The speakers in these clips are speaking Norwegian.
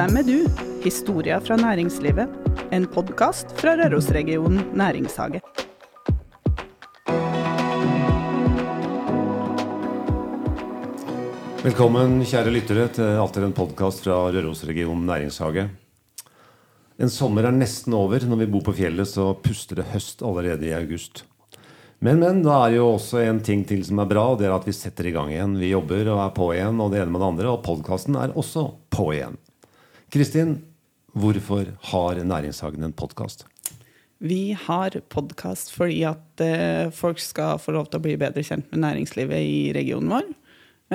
Hvem er du? Historia fra næringslivet. En podkast fra Rørosregionen næringshage. Velkommen, kjære lyttere, til alltid en podkast fra Rørosregionen næringshage. En sommer er nesten over. Når vi bor på fjellet, så puster det høst allerede i august. Men, men, da er jo også en ting til som er bra, og det er at vi setter i gang igjen. Vi jobber og er på igjen, og det ene med det andre. Og podkasten er også på igjen. Kristin, hvorfor har Næringshagen en podkast? Vi har podkast fordi at eh, folk skal få lov til å bli bedre kjent med næringslivet i regionen vår.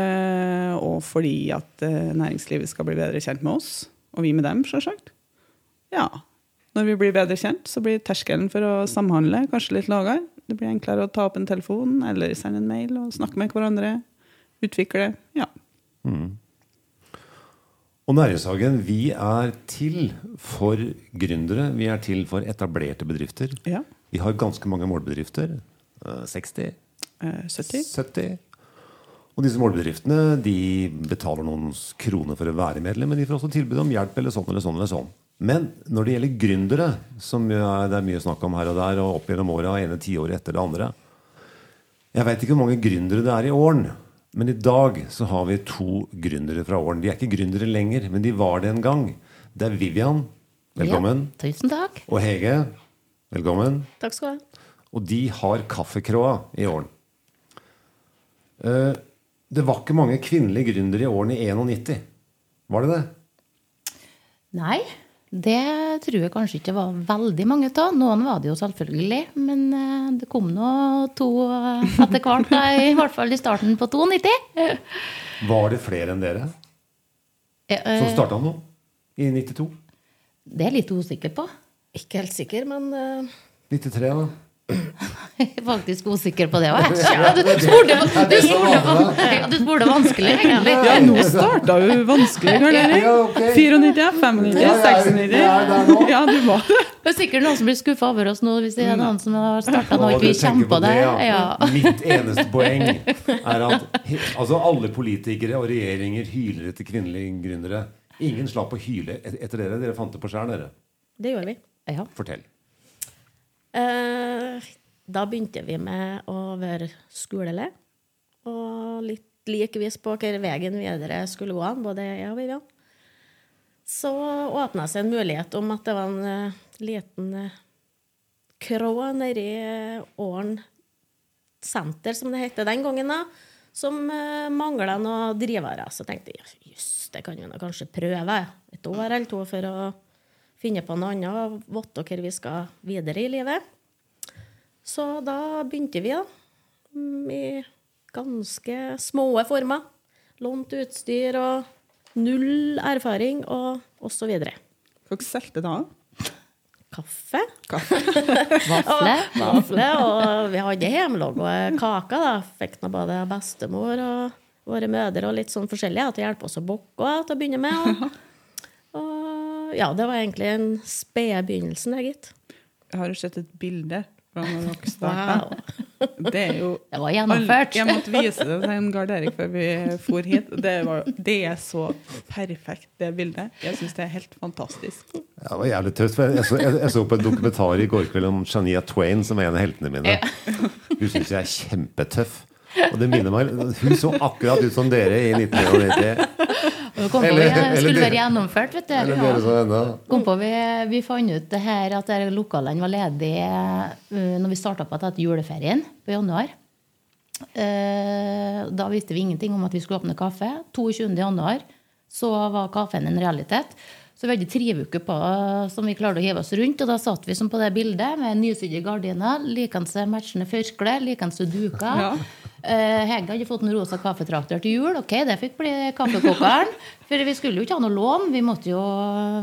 Eh, og fordi at eh, næringslivet skal bli bedre kjent med oss, og vi med dem, sjølsagt. Ja. Når vi blir bedre kjent, så blir terskelen for å samhandle kanskje litt lavere. Det blir enklere å ta opp en telefon eller sende en mail og snakke med hverandre. Utvikle. Ja. Mm. Og Næringshagen, vi er til for gründere. Vi er til for etablerte bedrifter. ja. Vi har ganske mange målbedrifter. Eh, 60? Eh, 70. 70. Og disse målbedriftene de betaler noen kroner for å være medlem, men de får også tilbud om hjelp eller sånn eller sånn. eller sånn. Men når det gjelder gründere, som det er mye snakk om her og der, og opp gjennom åra, ene tiåret etter det andre Jeg veit ikke hvor mange gründere det er i Åren, men i dag så har vi to gründere fra Åren. De er ikke gründere lenger, men de var det en gang. Det er Vivian. Velkommen. Ja, tusen takk. Og Hege. Velkommen. Takk skal du ha. Og de har Kaffekroa i Åren. Eh, det var ikke mange kvinnelige gründere i årene i 91. Var det det? Nei, det tror jeg kanskje ikke var veldig mange av. Noen var det jo selvfølgelig, men eh, det kom nå to eh, etter hvert. I hvert fall i starten på 92. Var det flere enn dere Eh, som starta nå? I 92? Det er jeg litt usikker på. Ikke helt sikker, men eh, 93, da? Jeg er faktisk usikker på det òg. Ja, du spurte du spurte- du spurte vanskelig, egentlig. Ja, nå starta jo vanskelig, Karl Erik. 94, 95, Ja, jeg er- 96. jeg er der nå. Ja, du var det. Det er sikkert noen som blir skuffa over oss nå, hvis det er noen som har starta nå og Og ikke du kommer på det. ja. Ja. Mitt eneste poeng er at altså alle politikere og regjeringer hyler etter kvinnelige gründere. Ingen slapp å hyle etter dere. Dere fant det på sjøl, dere. det gjorde vi. Fortell. Eh, da begynte vi med å være skolele. Og litt likevis på hvilken veien videre skulle gå an, både jeg og Vivian. Så åpna seg en mulighet om at det var en uh, liten uh, krå nedi uh, Åren senter, som det het den gangen, da, som uh, mangla noen drivere. Så tenkte jeg jøss, det kan vi nå kanskje prøve et år eller to for å finne på noe annet og vite hvor vi skal videre i livet. Så da begynte vi, da. mm, I ganske små former. Lånt utstyr og null erfaring og osv. Hva solgte da? Kaffe. Kaffe. Vafle. Vafle. Og vi hadde hjemmelaga kaker. da. Fikk nå både bestemor og våre mødre og litt sånn forskjellige til å hjelpe oss å bokke til å begynne med. Og, og ja, det var egentlig en spede begynnelsen, det, gitt. Jeg har jo sett et bilde fra når dere starta. Wow. Det er jo Det var gjennomført. Jeg måtte vise det til Gard Erik før vi for hit. Det, var, det er så perfekt, det bildet. Jeg syns det er helt fantastisk. Ja, det var jævlig tøft. Jeg så, jeg, jeg så på en dokumentar i går kveld om Shania Twain, som er en av heltene mine. Hun syns jeg er kjempetøff. Og det minner meg Hun så akkurat ut som dere i 1991. Kom på Eller- vi skulle være gjennomført, vet du. Ennå. Kom på, vi, vi fant ut det her at lokalene var ledige uh, når vi starta på etter juleferien på januar. Uh, da visste vi ingenting om at vi skulle åpne kaffe. 22. januar så var kaffen en realitet. Så vi hadde tre uker på som vi klarte å hive oss rundt. Og da satt vi som på det bildet med nysydde gardiner, likende matchende førkle, likende duker. Ja. Uh, Hege hadde fått en rosa kaffetrakter til jul. Ok, det fikk bli kaffekokeren. For vi skulle jo ikke ha noe lån. Vi måtte jo,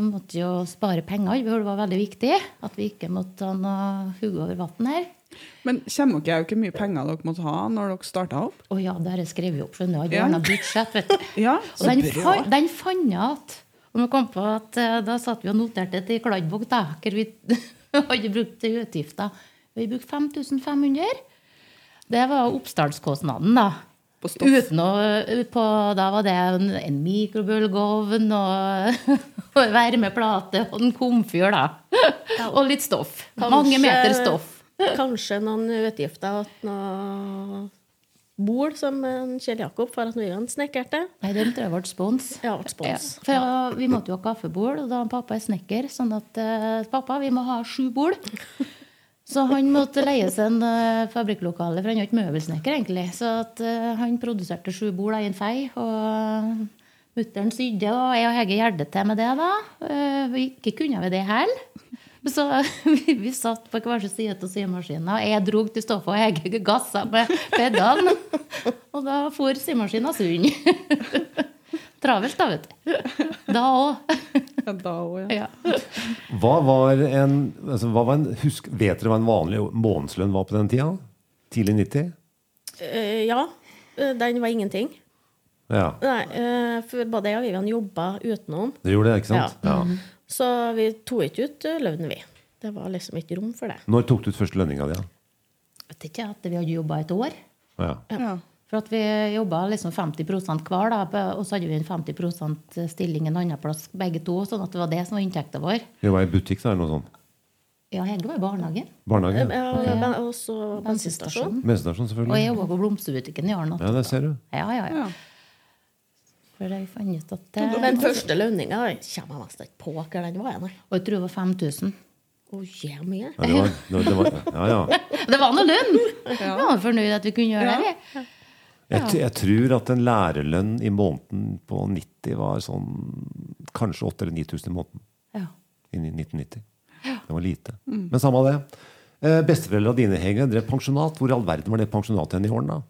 måtte jo spare penger. Vi det var veldig viktig at vi ikke måtte ha noe hugge over vann her. Men kommer dere jo ikke mye penger dere måtte ha når dere starta opp? Å ja, det har jeg skrevet opp. skjønner du. Jeg budsjett, vet du. Ja, Og så den, bra. fa den fant jeg igjen. Og vi kom på at eh, Da satt vi og noterte det i kladdebok, da, hvor vi hadde brukt utgifter. Vi brukte 5500. Det var oppstartskostnaden, da. På stoff. Uten å på, Da var det en, en mikrobølgeovn og, og varmeplate og en komfyr, da. Og litt stoff. Mange meter stoff. Kanskje noen utgifter til noe bol som Kjell Jakob for at Vivian snekkerte. Nei, den tror jeg ble spons. Ja, ble spons. Ja, for ja, vi måtte jo ha kaffebol, og da pappa er snekker, sånn at uh, pappa, vi må ha sju bord. Så han måtte leie seg en uh, fabrikklokale, for han var ikke møbelsnekker, egentlig. Så at, uh, han produserte sju bord i en fei. Og mutter'n sydde, og jeg og Hege gjerdet til med det, da. Uh, ikke kunne vi det heller. Så vi, vi satt på hver sin side av symaskinen, og jeg dro til stoffet, og Hege gassa med pedalen. Og da for symaskinen sund. Travelt, da, vet du. Da òg. Ja, da også, ja. Ja. Hva var en, altså, hva var en husk, Vet dere hva en vanlig månedslønn var på den tida? Tidlig 90? Uh, ja. eh, Den var ingenting. Ja. Nei, uh, for både jeg og Vivian jobba utenom. Det gjorde det, ikke sant? Ja. Ja. Så vi tok ikke ut eh, lønnen, vi. Det var liksom ikke rom for det. Når tok du ut første lønninga di? Ja? Vet ikke at vi hadde jobba et år. Ja. Ja. For at vi jobba liksom 50 hver, da, og så hadde vi en 50% stilling en annen plass begge to. Sånn at det var det som var inntekta vår. Jeg var i butikk, da, eller noe sånt. Ja, Hege var i barnehagen. Barnehage? Ja, Og så bensinstasjon. Bensinstasjon, Og jeg selvfølgelig. jobba på blomsterbutikken i Arna. Ja, det ser du. Ja, ja, ja. Ja. For jeg fant ut at det, Men første lønninga kommer jeg nesten ikke på hva den var. Nei. Og jeg tror det var 5000. Å, yeah, mye. Ja, det var, det var, det var, ja, ja. Det var noe lønn! Jeg var fornøyd at vi kunne gjøre det. Jeg. Jeg, tror at en lærerlønn i måneden på 90 var sånn kanskje 8000 eller 9000 i måneden. Ja. Inn i 1990. Det var lite. Men samme av det. Eh, Besteforeldra dine Hege, drev pensjonat. Hvor i all verden var det pensjonatet hen i åren? da?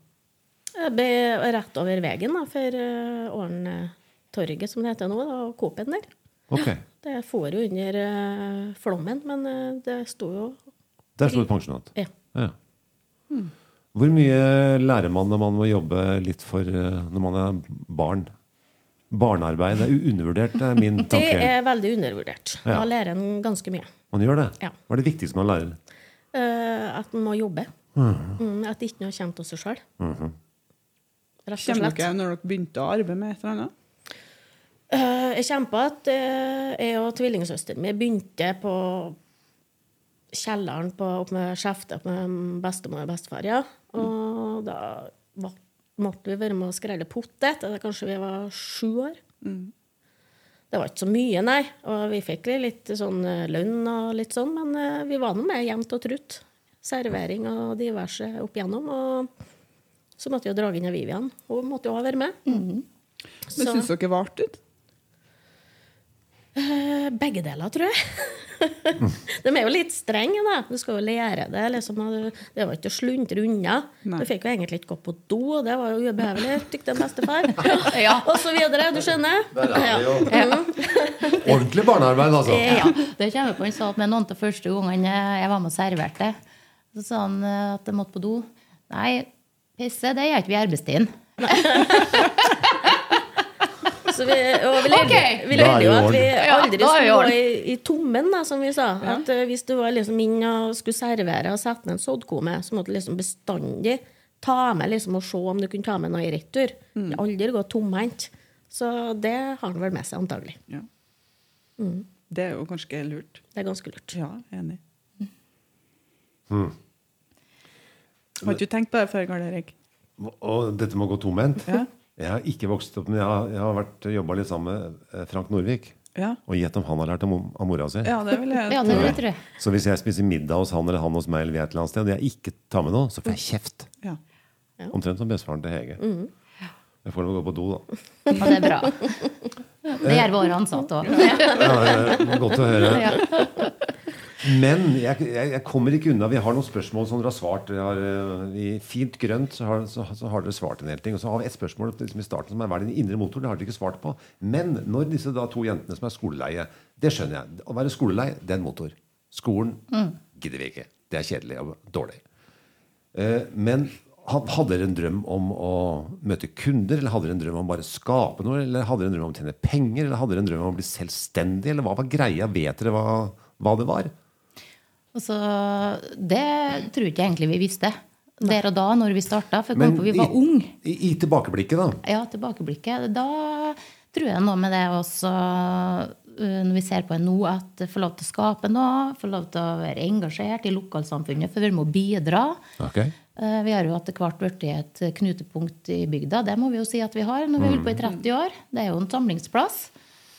Jeg ble rett over veien da, for uh, Åren-torget, som det heter nå, da, og Coop-en der. Okay. Det får jo under eh, flommen, men eh, det sto jo Der sto et pensjonat. Ja. Ja. Hvor mye lærer man når man må jobbe litt for eh, når man er barn? Barnearbeid er undervurdert, det er min tanke. Det er veldig undervurdert. Ja. Da lærer en ganske mye. Man gjør det? Ja. Hva er det viktigste man lærer? Uh, at man må jobbe. Mm, at ikke noe kommer av seg sjøl. Rett og Kjenner slett. dere når dere begynte å arbeide med et eller annet? Uh, jeg kommer på at uh, jeg og tvillingsøsteren min begynte på kjelleren på, opp med skjeftet med bestemor og bestefar. Ja. Og da var, måtte vi være med og skrelle potet. Da Kanskje vi var sju år. Det var ikke så mye, nei. Og vi fikk litt sånn eh, lønn og litt sånn, men eh, vi var nå med jevnt og trutt. Servering og diverse opp igjennom. Og så måtte vi jo dra inn av Vivian. Hun måtte jo òg være med. Men Så- syns dere det var artig? Eh, Begge deler, tror jeg. De er jo litt strenge, da. Du skal jo lære det. Liksom. Det var ikke å sluntre unna. Nei. Du fikk jo egentlig ikke gå på do, og det var jo ubehagelig, tykte bestefar. Ja. Og så videre. Du skjønner? Ja. Ordentlig barnearbeid, altså! Ja, det kommer på Han sa at med noen av første gangene jeg var med og serverte, så sa han eh, at jeg måtte på do. Nei, pisse, det gjør ikke vi i arbeidstiden. Så vi, og vi lærte, okay. vi lærte jo at vi aldri skulle gå i, i tommen, da, som vi sa. At uh, Hvis du var liksom inn og skulle servere og sette ned en soddkome, så måtte du liksom bestandig ta med liksom, og se om du kunne ta med noe i retur. Aldri gå tomhendt. Så det har han vel med seg, antagelig. Ja. Det er jo ganske lurt. Det er ganske lurt. Ja, enig. Har ikke du tenkt på det før, Karl Erik? Og dette med å gå tomhendt. Ja. Jeg har ikke vokst opp, men jeg har, jeg har vært, jobba litt sammen med eh, Frank Norvik. Ja. Og gjett om han har lært om, av mora si. ja, det vil jeg Ja, det vil jeg tro. Så hvis jeg spiser middag hos han eller han hos meg, eller vi er et eller annet sted, og jeg ikke tar med noe, så får jeg kjeft. Ja. Omtrent som bestefaren til Hege. Jeg får lov å gå på do, da. Ja, det er bra. Det gjør våre ansatte òg. Ja, det godt å høre. Men jeg, jeg, kommer ikke unna. Vi har noen spørsmål som dere har svart. Har, eh, I fint grønt så har, så, så har dere svart en del ting. Og så har vi et spørsmål liksom i starten som er hva er din indre motor. Det har dere ikke svart på. Men når disse da to jentene som er skoleleie Det skjønner jeg. Å være skolelei, det er en motor. Skolen gidder vi ikke. Det er kjedelig og dårlig. Eh, Men hadde dere en drøm om å møte kunder, eller hadde dere en drøm om bare skape noe, eller hadde dere en drøm om å tjene penger, eller hadde dere en drøm om å bli selvstendig, eller hva var greia? Vet dere hva, hva det var? Altså, det tror ikke jeg egentlig vi visste. der og da, når vi starta. For Men på, vi var unge. i, i tilbakeblikket, da. Ja, tilbakeblikket. Da tror jeg noe med det også når vi ser på det nå, at få lov til å skape noe, få lov til å være engasjert i lokalsamfunnet, for vi må bidra. Ok. Eh, Vi har jo etter hvert blitt et knutepunkt i bygda. Det må vi jo si at vi har når vi har holdt på i 30 år. Det er jo en samlingsplass.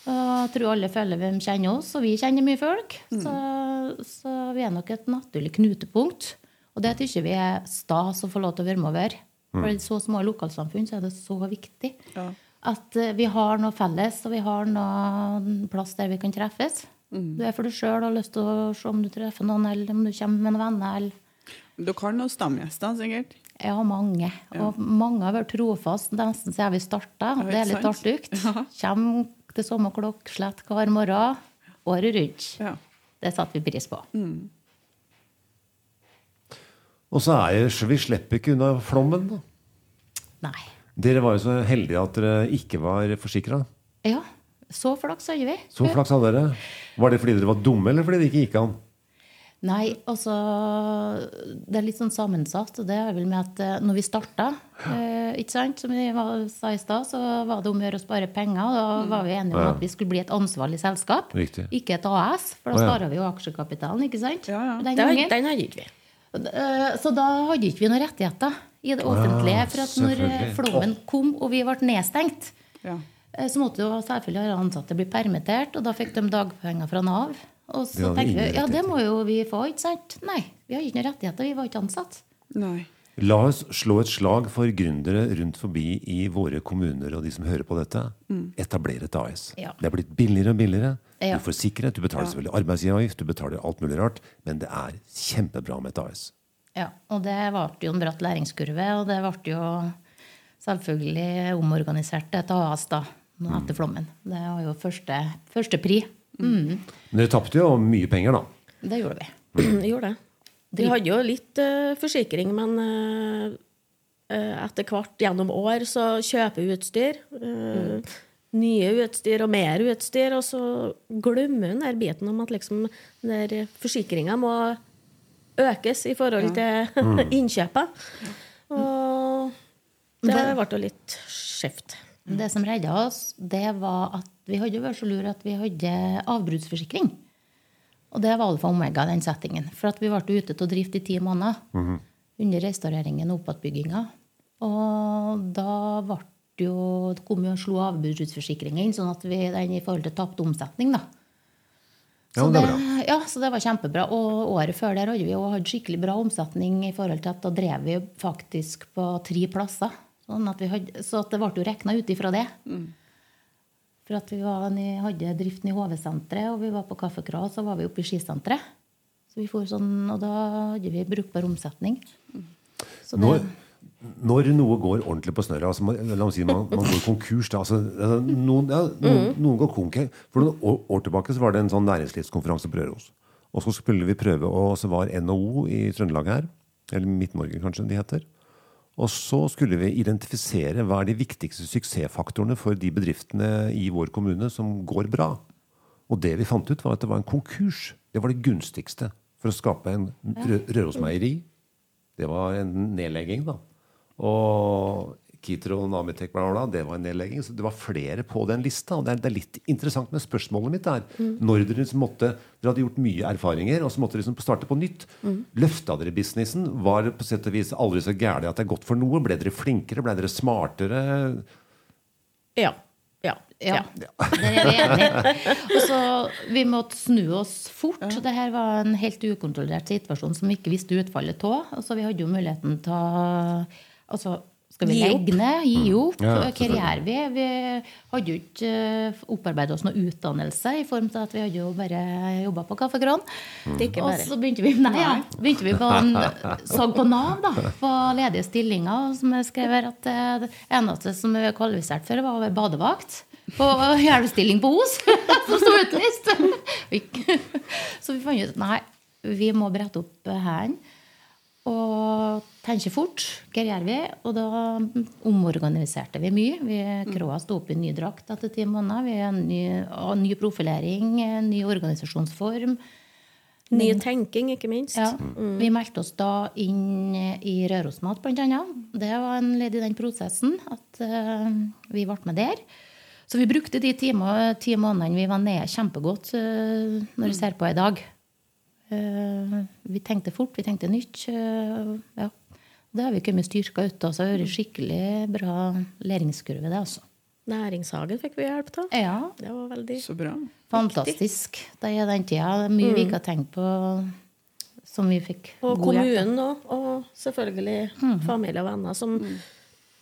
Jeg tror alle føler hvem kjenner oss, og vi kjenner mye folk. Så, så vi er nok et naturlig knutepunkt. Og det syns vi er stas å få lov til å være med over. For i så små lokalsamfunn så er det så viktig Ja. at eh, vi har noe felles, og vi har noe plass der vi kan treffes. Du er for deg sjøl og har lyst til å se om du treffer noen, eller om du kommer med noen venner. eller Dere har noen stamgjester, sikkert. ja, mange. Og mange har vært trofast nesten siden vi starta. Ja, Det er litt artig. Ja. Kommer til samme klokkslett hver morgen året rundt. Ja. Det satte vi pris på. Og så er det, vi slipper ikke unna flommen. da. Nei. Dere var jo så heldige at dere ikke var forsikra. Ja, så flaks hadde vi. Så flaks hadde dere. Var det fordi dere var dumme, eller fordi det ikke gikk an? Nei, altså Det er litt sånn sammensatt. og Det er vel med at eh, når vi starta, eh, ikke sant, som vi var, sa i stad, så var det om å gjøre å spare penger. og Da var vi enige om Ja. at vi skulle bli et ansvarlig selskap, Riktig. ikke et AS. For da sparer vi jo aksjekapitalen, ikke sant? Ja, ja. Den Den, den hadde ikke vi. Eh, Så da hadde ikke vi noen rettigheter i det offentlige. For at når eh, flommen kom og vi ble nedstengt, Ja. så måtte jo selvfølgelig ansatte bli permittert, og da fikk de dagpenger fra Nav. Og så hadde tenkte vi ja, det må jo vi få, ikke sant? Nei, vi har ikke noen rettigheter, vi var ikke ansatt. Nei. La oss slå et slag for gründere rundt forbi i våre kommuner og de som hører på dette. Etablere et AS. Ja. Det er blitt billigere og billigere. Ja. Du får sikkerhet, du betaler selvfølgelig arbeidsgiveravgift, du betaler alt mulig rart, men det er kjempebra med et AS. Ja, og det ble jo en bratt læringskurve, og det ble jo selvfølgelig omorganisert til et AS da, etter flommen. Det var jo første, første pri. Mm, Men dere tapte jo mye penger, da. det gjorde vi. Vi gjorde det. Vi hadde jo litt uh, forsikring, men uh, etter hvert gjennom år så kjøper vi utstyr. eh, Nye utstyr og mer utstyr, og så glemmer hun den biten om at liksom forsikringa må økes i forhold til innkjøpet. Og det ble jo litt skjevt. Det som redda oss, det var at vi hadde vært så lure at vi hadde avbruddsforsikring. Og det var alfa og omega, den settingen. For at vi ble ute til å drifte i ti måneder under restaureringen og oppatbygginga. Og da ble jo, det kom jo og slo avbruddsforsikringa inn, sånn at vi den i forhold til tapt omsetning, da. Ja, Så ja, det det, ja, så det var kjempebra. Og året før der hadde vi jo hatt skikkelig bra omsetning i forhold til at da drev vi faktisk på tre plasser. Sånn at vi hadde, så at det ble jo rekna ut ifra det. For at vi var, hadde driften i HV-senteret, og vi var på Kaffekra, og så var vi oppe i skisenteret. Så vi for sånn, og da hadde vi brukbar omsetning. Så det, Når, når noe går ordentlig på snørra altså, man- La oss si man, man går konkurs. Da, altså, altså, noen, ja, noen, noen går konk. For noen år, år tilbake så var det en sånn næringslivskonferanse på Røros. Og så skulle vi prøve, og så var NHO i Trøndelag her. Eller Midt-Norge, kanskje de heter. Og så skulle vi identifisere hva er de viktigste suksessfaktorene for de bedriftene i vår kommune som går bra. Og det vi fant ut, var at det var en konkurs. Det var det gunstigste for å skape en Rø Rørosmeieri. Det var en nedlegging, da. Og Kitro og Namitek, bla, bla, bla, det var en nedlegging. Så det var flere på den lista. Og det er, det er litt interessant med spørsmålet mitt der. Når dere liksom måtte Dere hadde gjort mye erfaringer, og så måtte dere liksom starte på nytt. Løfta dere businessen? Var det på sett og vis aldri så gærent at det er godt for noe? Ble dere flinkere? Ble dere smartere? Ja. Ja. Ja, ja. Det er jeg enige. Og så Vi måtte snu oss fort. Dette var en helt ukontrollert situasjon som vi ikke visste utfallet av. Altså, vi hadde jo muligheten til å altså, Skal vi legge ned? Gi opp? Ja, Hva gjør vi? Vi hadde jo ikke opparbeidet oss noe utdannelse, i form til at vi hadde jo bare jobba på Kaffekran. Mm. Det er ikke Og så begynte vi, nei, ja, begynte vi på en, sag på Nav, da, på ledige stillinger. Som jeg skrev her at eh, det eneste som vi var kvalifisert for, var å være badevakt. På hjelpestilling på Os, som sto utlyst. Så vi fant ut at nei, vi må brette opp hendene og tenker fort. Hva gjør vi? Og da omorganiserte vi mye. Vi Kråa sto opp i ny drakt etter ti måneder. Vi har en ny, og ny profilering, en ny organisasjonsform. Ny tenking, ikke minst. Ja, Vi meldte oss da inn i Rørosmat, bl.a. Det var en ledd i den prosessen at uh, vi ble med der. Så vi brukte de ti, må- ti månedene vi var nede, kjempegodt uh, når vi ser på i dag. Eh, vi tenkte fort, vi tenkte nytt. eh, ja. Det har vi kommet styrka ut av. Så det har vært skikkelig bra læringskurve, det, altså. Næringshagen fikk vi hjelp av. Ja, Det var veldig Så bra. fantastisk. Det er den tida. Det er Mye vi ikke har tenkt på som vi fikk Og god hjelp av. kommunen òg, og selvfølgelig familie og venner som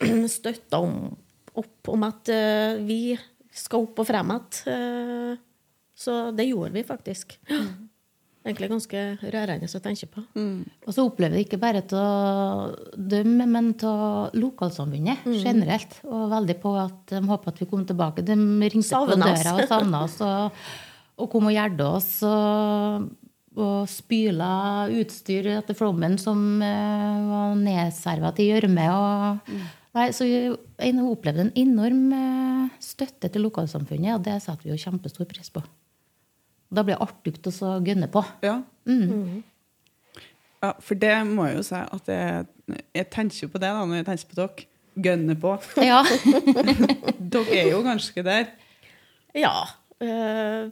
støtta om, opp om at uh, vi skal opp og frem igjen. Uh, så det gjorde vi faktisk. Egentlig ganske rørende å tenke på. Og så opplever vi ikke bare av dem, men av lokalsamfunnet generelt. Og veldig på at de håper at vi kommer tilbake. De ringte Savner på døra og savna oss, og, og kom og hjelpte oss. Og, og spyla utstyr etter flommen som eh, var nedserva til gjørme. Nei, så vi opplevde en enorm eh, støtte til lokalsamfunnet, og det setter vi jo kjempestor pris på. Da blir det artig å så gønne på. Ja. ja. For det må jeg jo si at jeg, jeg tenker jo på det da, når jeg tenker på dere. Gønne på. Ja. Dere er jo ganske der. Ja. Øh,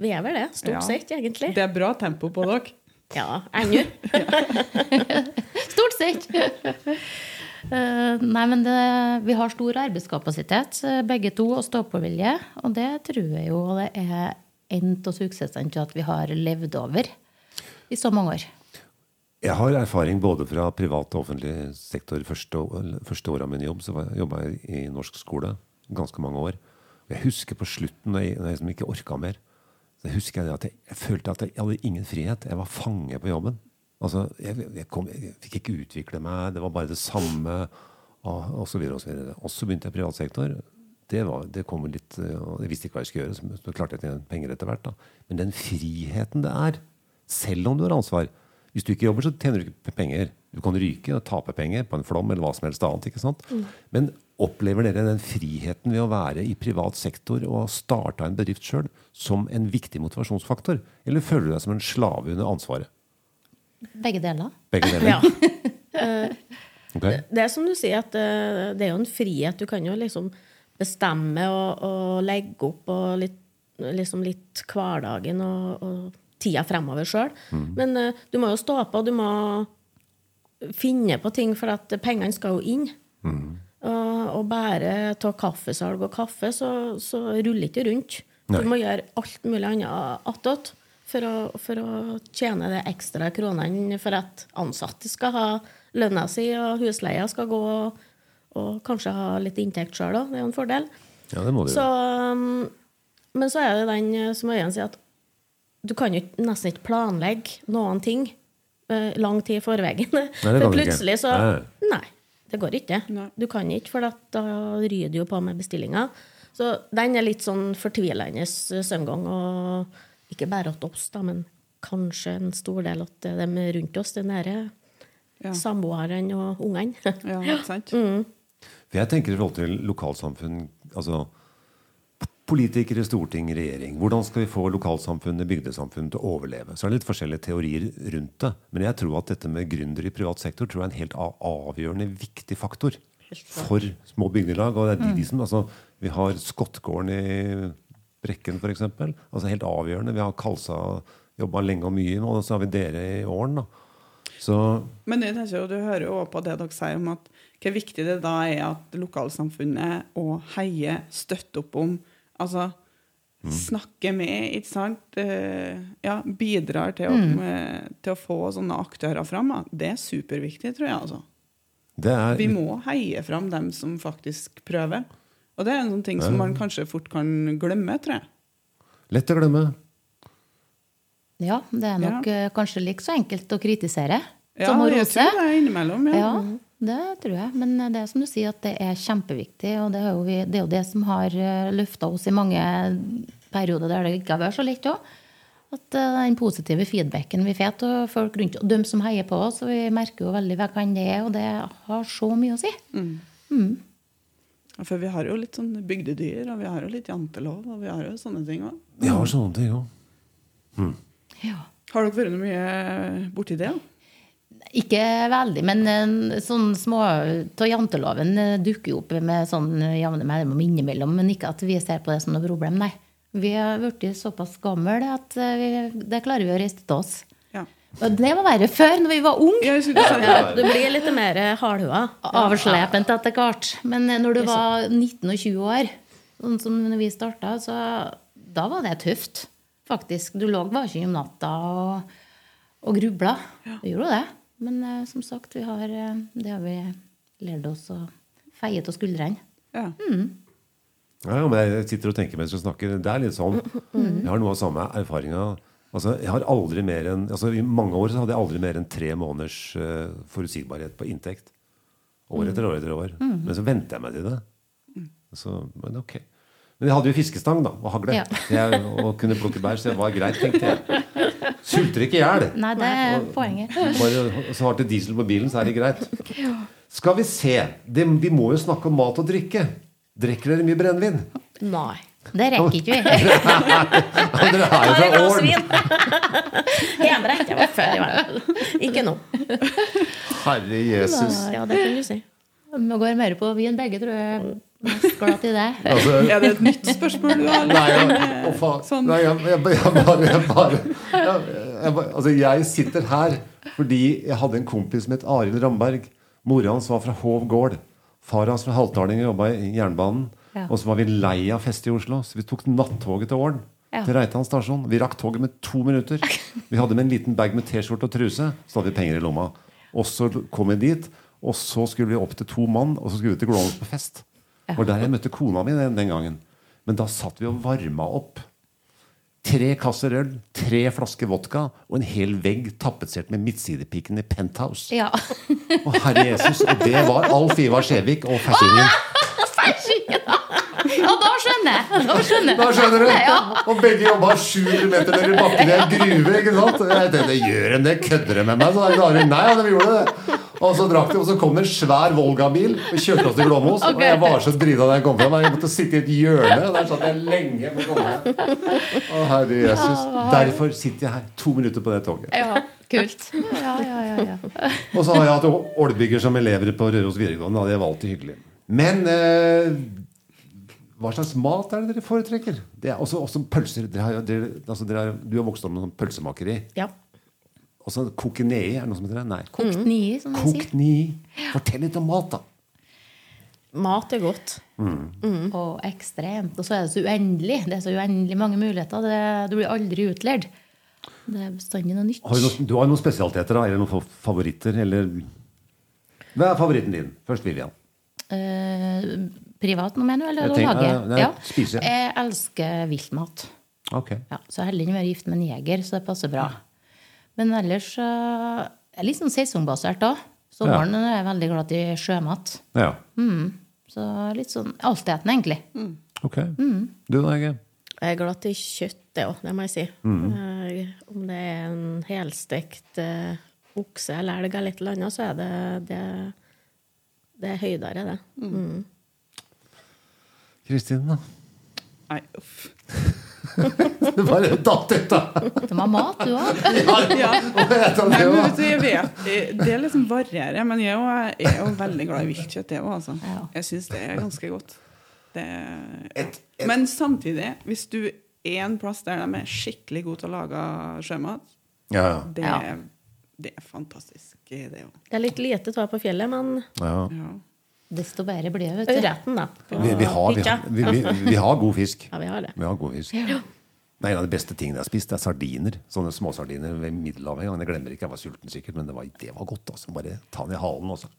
vi er vel det, stort Ja. sett, egentlig. Det er bra tempo på dere. Ja, ennå. Stort sett. Eh, nei, men det, vi har stor arbeidskapasitet, eh, begge to, og stå-på-vilje. Og det tror jeg jo det er en av suksessene til at vi har levd over i så mange år. Jeg har erfaring både fra privat og offentlig sektor. Første, første året av min jobb så jobba jeg i norsk skole ganske mange år. Jeg husker på slutten, når jeg, når jeg liksom ikke orka mer, så husker jeg at jeg, jeg følte at jeg hadde ingen frihet. Jeg var fange på jobben. Altså, jeg, jeg, kom, jeg fikk ikke utvikle meg. Det var bare det samme. Og, og så videre og så videre. Og så begynte jeg i privat sektor. Det, var, det kom litt, eh, og Jeg visste ikke hva jeg skulle gjøre, så så klarte jeg å tjene penger etter hvert. Da. Men den friheten det er, selv om du har ansvar Hvis du ikke jobber, så tjener du ikke penger. Du kan ryke og tape penger på en flom eller hva som helst annet. ikke sant? Men opplever dere den friheten ved å være i privat sektor og starte en bedrift sjøl som en viktig motivasjonsfaktor? Eller føler du deg som en slave under ansvaret? Begge deler. Begge deler. Ja. okay. Det er som du sier, at det, det er jo en frihet. Du kan jo liksom bestemme og, og legge opp og litt, liksom litt hverdagen og, og tida fremover sjøl. Men uh, du må jo stå på, du må finne på ting, for at pengene skal jo inn. Og, og bare ta kaffesalg og kaffe, så, så ruller ikke rundt. Nei. Du må gjøre alt mulig annet attåt for, for å tjene de ekstra kronene for at ansatte skal ha lønna si, og husleia skal gå, og, og kanskje ha litt inntekt sjøl òg. Det er jo en fordel. Ja, det må du Så, gjøre. um, men så er det den eh, som Øyen sier, at du kan jo nesten ikke planlegge noen ting eh, lang tid i forveien. For plutselig så Nei. Nei, det går ikke. Nei. Du kan ikke, for at da ryr du jo på med bestillinger. Så den er litt sånn fortvilende eh, søvngang. Og ikke bare hos oss, da, men kanskje en stor del av dem rundt oss, de nære Ja. samboerne og ungene. Ja, ikke sant? For jeg tenker i forhold til lokalsamfunn altså Politikere, storting, regjering. Hvordan skal vi få lokalsamfunnet, bygdesamfunnet til å overleve? Så er det litt forskjellige teorier rundt det. Men jeg tror at dette med gründere i privat sektor tror jeg er en helt avgjørende viktig faktor for små bygdelag. Og det er de, de som, altså, vi har Skottgården i Brekken, f.eks. Altså helt avgjørende. Vi har Kalsa jobba lenge og mye, og så har vi dere i Åren. da. Så Men jeg tenker jo, du hører jo også på det dere sier om at hvor viktig det da er at lokalsamfunnet og heier støtter opp om Altså snakker med, ikke sant? Eh, Ja, bidrar til å, med, til å få sånne aktører fram. Det er superviktig, tror jeg. altså. det er Vi må heie fram dem som faktisk prøver. Og det er en sånn ting som man kanskje fort kan glemme, tror jeg. lett å glemme. Ja, det er nok ja. kanskje like så enkelt å kritisere Ja, som å jeg tror det er innimellom. Ja. Ja, det tror jeg. Men det er som du sier, at det er kjempeviktig. Og det er jo, vi, det, er jo det som har løfta oss i mange perioder der det ikke har vært så lett òg. At eh, den positive feedbacken vi får av folk rundt og de som heier på oss, og vi merker jo veldig hva kan det er, og det har så mye å si. For vi har jo litt sånn bygdedyr, og vi har jo litt jantelov, og vi har jo sånne ting òg. Vi har sånne ting òg. Ja. Har dere vært mye borti det? da? Ikke veldig, men eh, sånn små av janteloven eh, dukker jo opp med sånn jevne mellomrom innimellom. Men ikke at vi ser på det som noe problem, nei. Vi har blitt såpass gamle at eh, vi, det klarer vi å riste til oss. Ja. Og det var verre før, når vi var unge. Ja, du blir litt mer hardhua. Avslepent etter hvert. Men eh, når du var 19 og 20 år, sånn som når vi starta, så da var det tøft. Faktisk. Du lå bare ikke om natta og, og grubla. Du gjorde det. Men uh, som sagt, vi har, uh, det har vi lært oss å feie av skuldrene. Ja. Ja, men jeg sitter og tenker mens du snakker. Det er litt sånn. Jeg har noe av samme erfaringa. Altså, jeg har aldri mer enn, altså, I mange år så hadde jeg aldri mer enn tre måneders uh, forutsigbarhet på inntekt. År etter år etter år. Men så venter jeg meg til det. Så, men ok. Men jeg hadde jo fiskestang da, og hagle. Ja. Jeg, og kunne plukke bær, så det var greit, tenkte jeg. Sulter ikke i hjel. Nei, det er poenget. Bare så hardt det diesel på bilen, så er det greit. Skal vi se. Det, vi må jo snakke om mat og drikke. Drikker dere mye brennevin? Nei. Det rekker ikke vi. Dere er jo fra Ålen. Hjemme rekker jeg før i verden. Ikke nå. Herre Jesus. Ja, det kan du si. Vi går mer på vin begge, tror jeg. Mest glad i det. Altså, Er det et nytt spørsmål du har? Nei, jeg, å, faen. Sånn. Nei, jeg, jeg, jeg bare, jeg bare jeg, jeg, Altså, jeg sitter her fordi jeg hadde en kompis som het Arild Ramberg. Mora hans var fra Hov gård. Far hans fra Haltdalingen jobba i jernbanen. Ja. Og så var vi lei av fest i Oslo, så vi tok nattoget til Ålen. Ja. Til Reitan stasjon. Vi rakk toget med to minutter. Vi hadde med en liten bag med T-skjorte og truse. Så hadde vi penger i lomma. Og så kom vi dit, og så skulle vi opp til to mann, og så skulle vi til Glåmos på fest. Det var der jeg møtte kona mi den, den gangen. Men da satt vi og varma opp. Tre kasser øl, tre flasker vodka og en hel vegg tapetsert med midtsidepiken i Penthouse. Ja. og herre Jesus, Og det var Alf Ivar Skjevik og fersingen. ja, da skjønner jeg. Da skjønner Da skjønner du! Ja. Og begge jobba 700 meter ned i bakken i en gruve. ikke sant? Det, det, gjør en, det? Kødder de med meg? Så da Nei, ja, de gjorde det. Og så drakk de, og så kom det en svær Volga-bil og kjørte oss til Glåmos. Og jeg var så drita da jeg kom fram. Jeg måtte sitte i et hjørne. og Der satt jeg lenge for å komme. Å, herre Jesus. Derfor sitter jeg her to minutter på det toget. Ja, kult. Ja, ja, ja, ja. Og så har jeg hatt ålbygger som elever på Røros videregående. Det var alltid hyggelig. Men eh, hva slags mat er det dere foretrekker? Det er også, også pølser. Dere har, dere, altså dere har, du har vokst opp med sånn pølsemakeri. Ja. Også kokenei, er det noe som heter det? Nei. Kokt ni, som de. Kokt ni. Fortell litt om mat, da. Mat er godt. Og ekstremt. Og så er det så uendelig. Det er så uendelig mange muligheter. Det, du blir aldri utlært. Det er bestandig noe nytt. Har du, noen, du har noen spesialiteter, da? Eller noen favoritter? Eller Hva er favoritten din? Først Vivian. Eh, privat nå, mener du? Eller å tenker- lage? nei, spise. Jeg elsker viltmat. Okay. Ja, så jeg er heldig å være gift med en jeger, så det passer bra. Men ellers eh, er litt sånn sesongbasert òg. Sommeren er jeg veldig glad i sjømat. Ja. Så litt sånn altetende, egentlig. Ok. Du da, Hege? Jeg er glad i kjøtt, det òg, det må jeg si. Eh, om det er en helstekt uh, okse eller elg eller et eller annet, så er det det, det er høydere, det. Mm. Kristin, da? Nei, uff. Det bare datt ut, da! Du må ha mat, du òg. Ja. ja. det, men da. vet du, jeg vet, det liksom varierer, men jeg er jo- jeg er jo veldig glad i viltkjøtt. Jeg, òg. altså. Jeg syns det er ganske godt. Det, Et- et- Men samtidig, hvis du er en plass der de er skikkelig gode til å lage sjømat, det, det er fantastisk, det òg. Det er litt lite av på fjellet, men ja. Ja. Desto bedre blir det, vet du. ørreten, da. Vi, vi, har, vi, har, vi, vi, vi har god fisk. Ja, vi har det. Vi har god fisk. Nei, En av de beste tingene jeg har spist, det er sardiner. Sånne småsardiner ved Middelhavet. Jeg glemmer ikke, jeg var sulten sikkert, men det var, det var godt. altså. Bare ta den i halen også.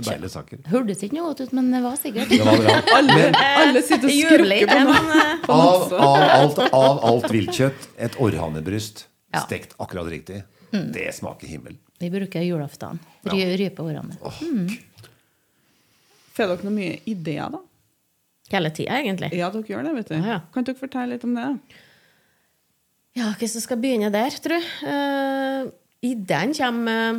Deilige saker. Hørtes ikke noe godt ut, men det var sikkert. Det var bra. Men Alle sitter og skrukker på noe. eh, av, av, alt, av alt viltkjøtt, et orrhanebryst Ja. stekt akkurat riktig, det smaker himmel. Vi bruker julaften. Ry, rype årene. Får dere noen mye ideer, da? hele tida, egentlig. Ja, dere gjør det, vet du. Ah, ja. Kan dere fortelle litt om det? Ja, hvis som skal begynne der, tror jeg. Uh, Ideen kommer eh,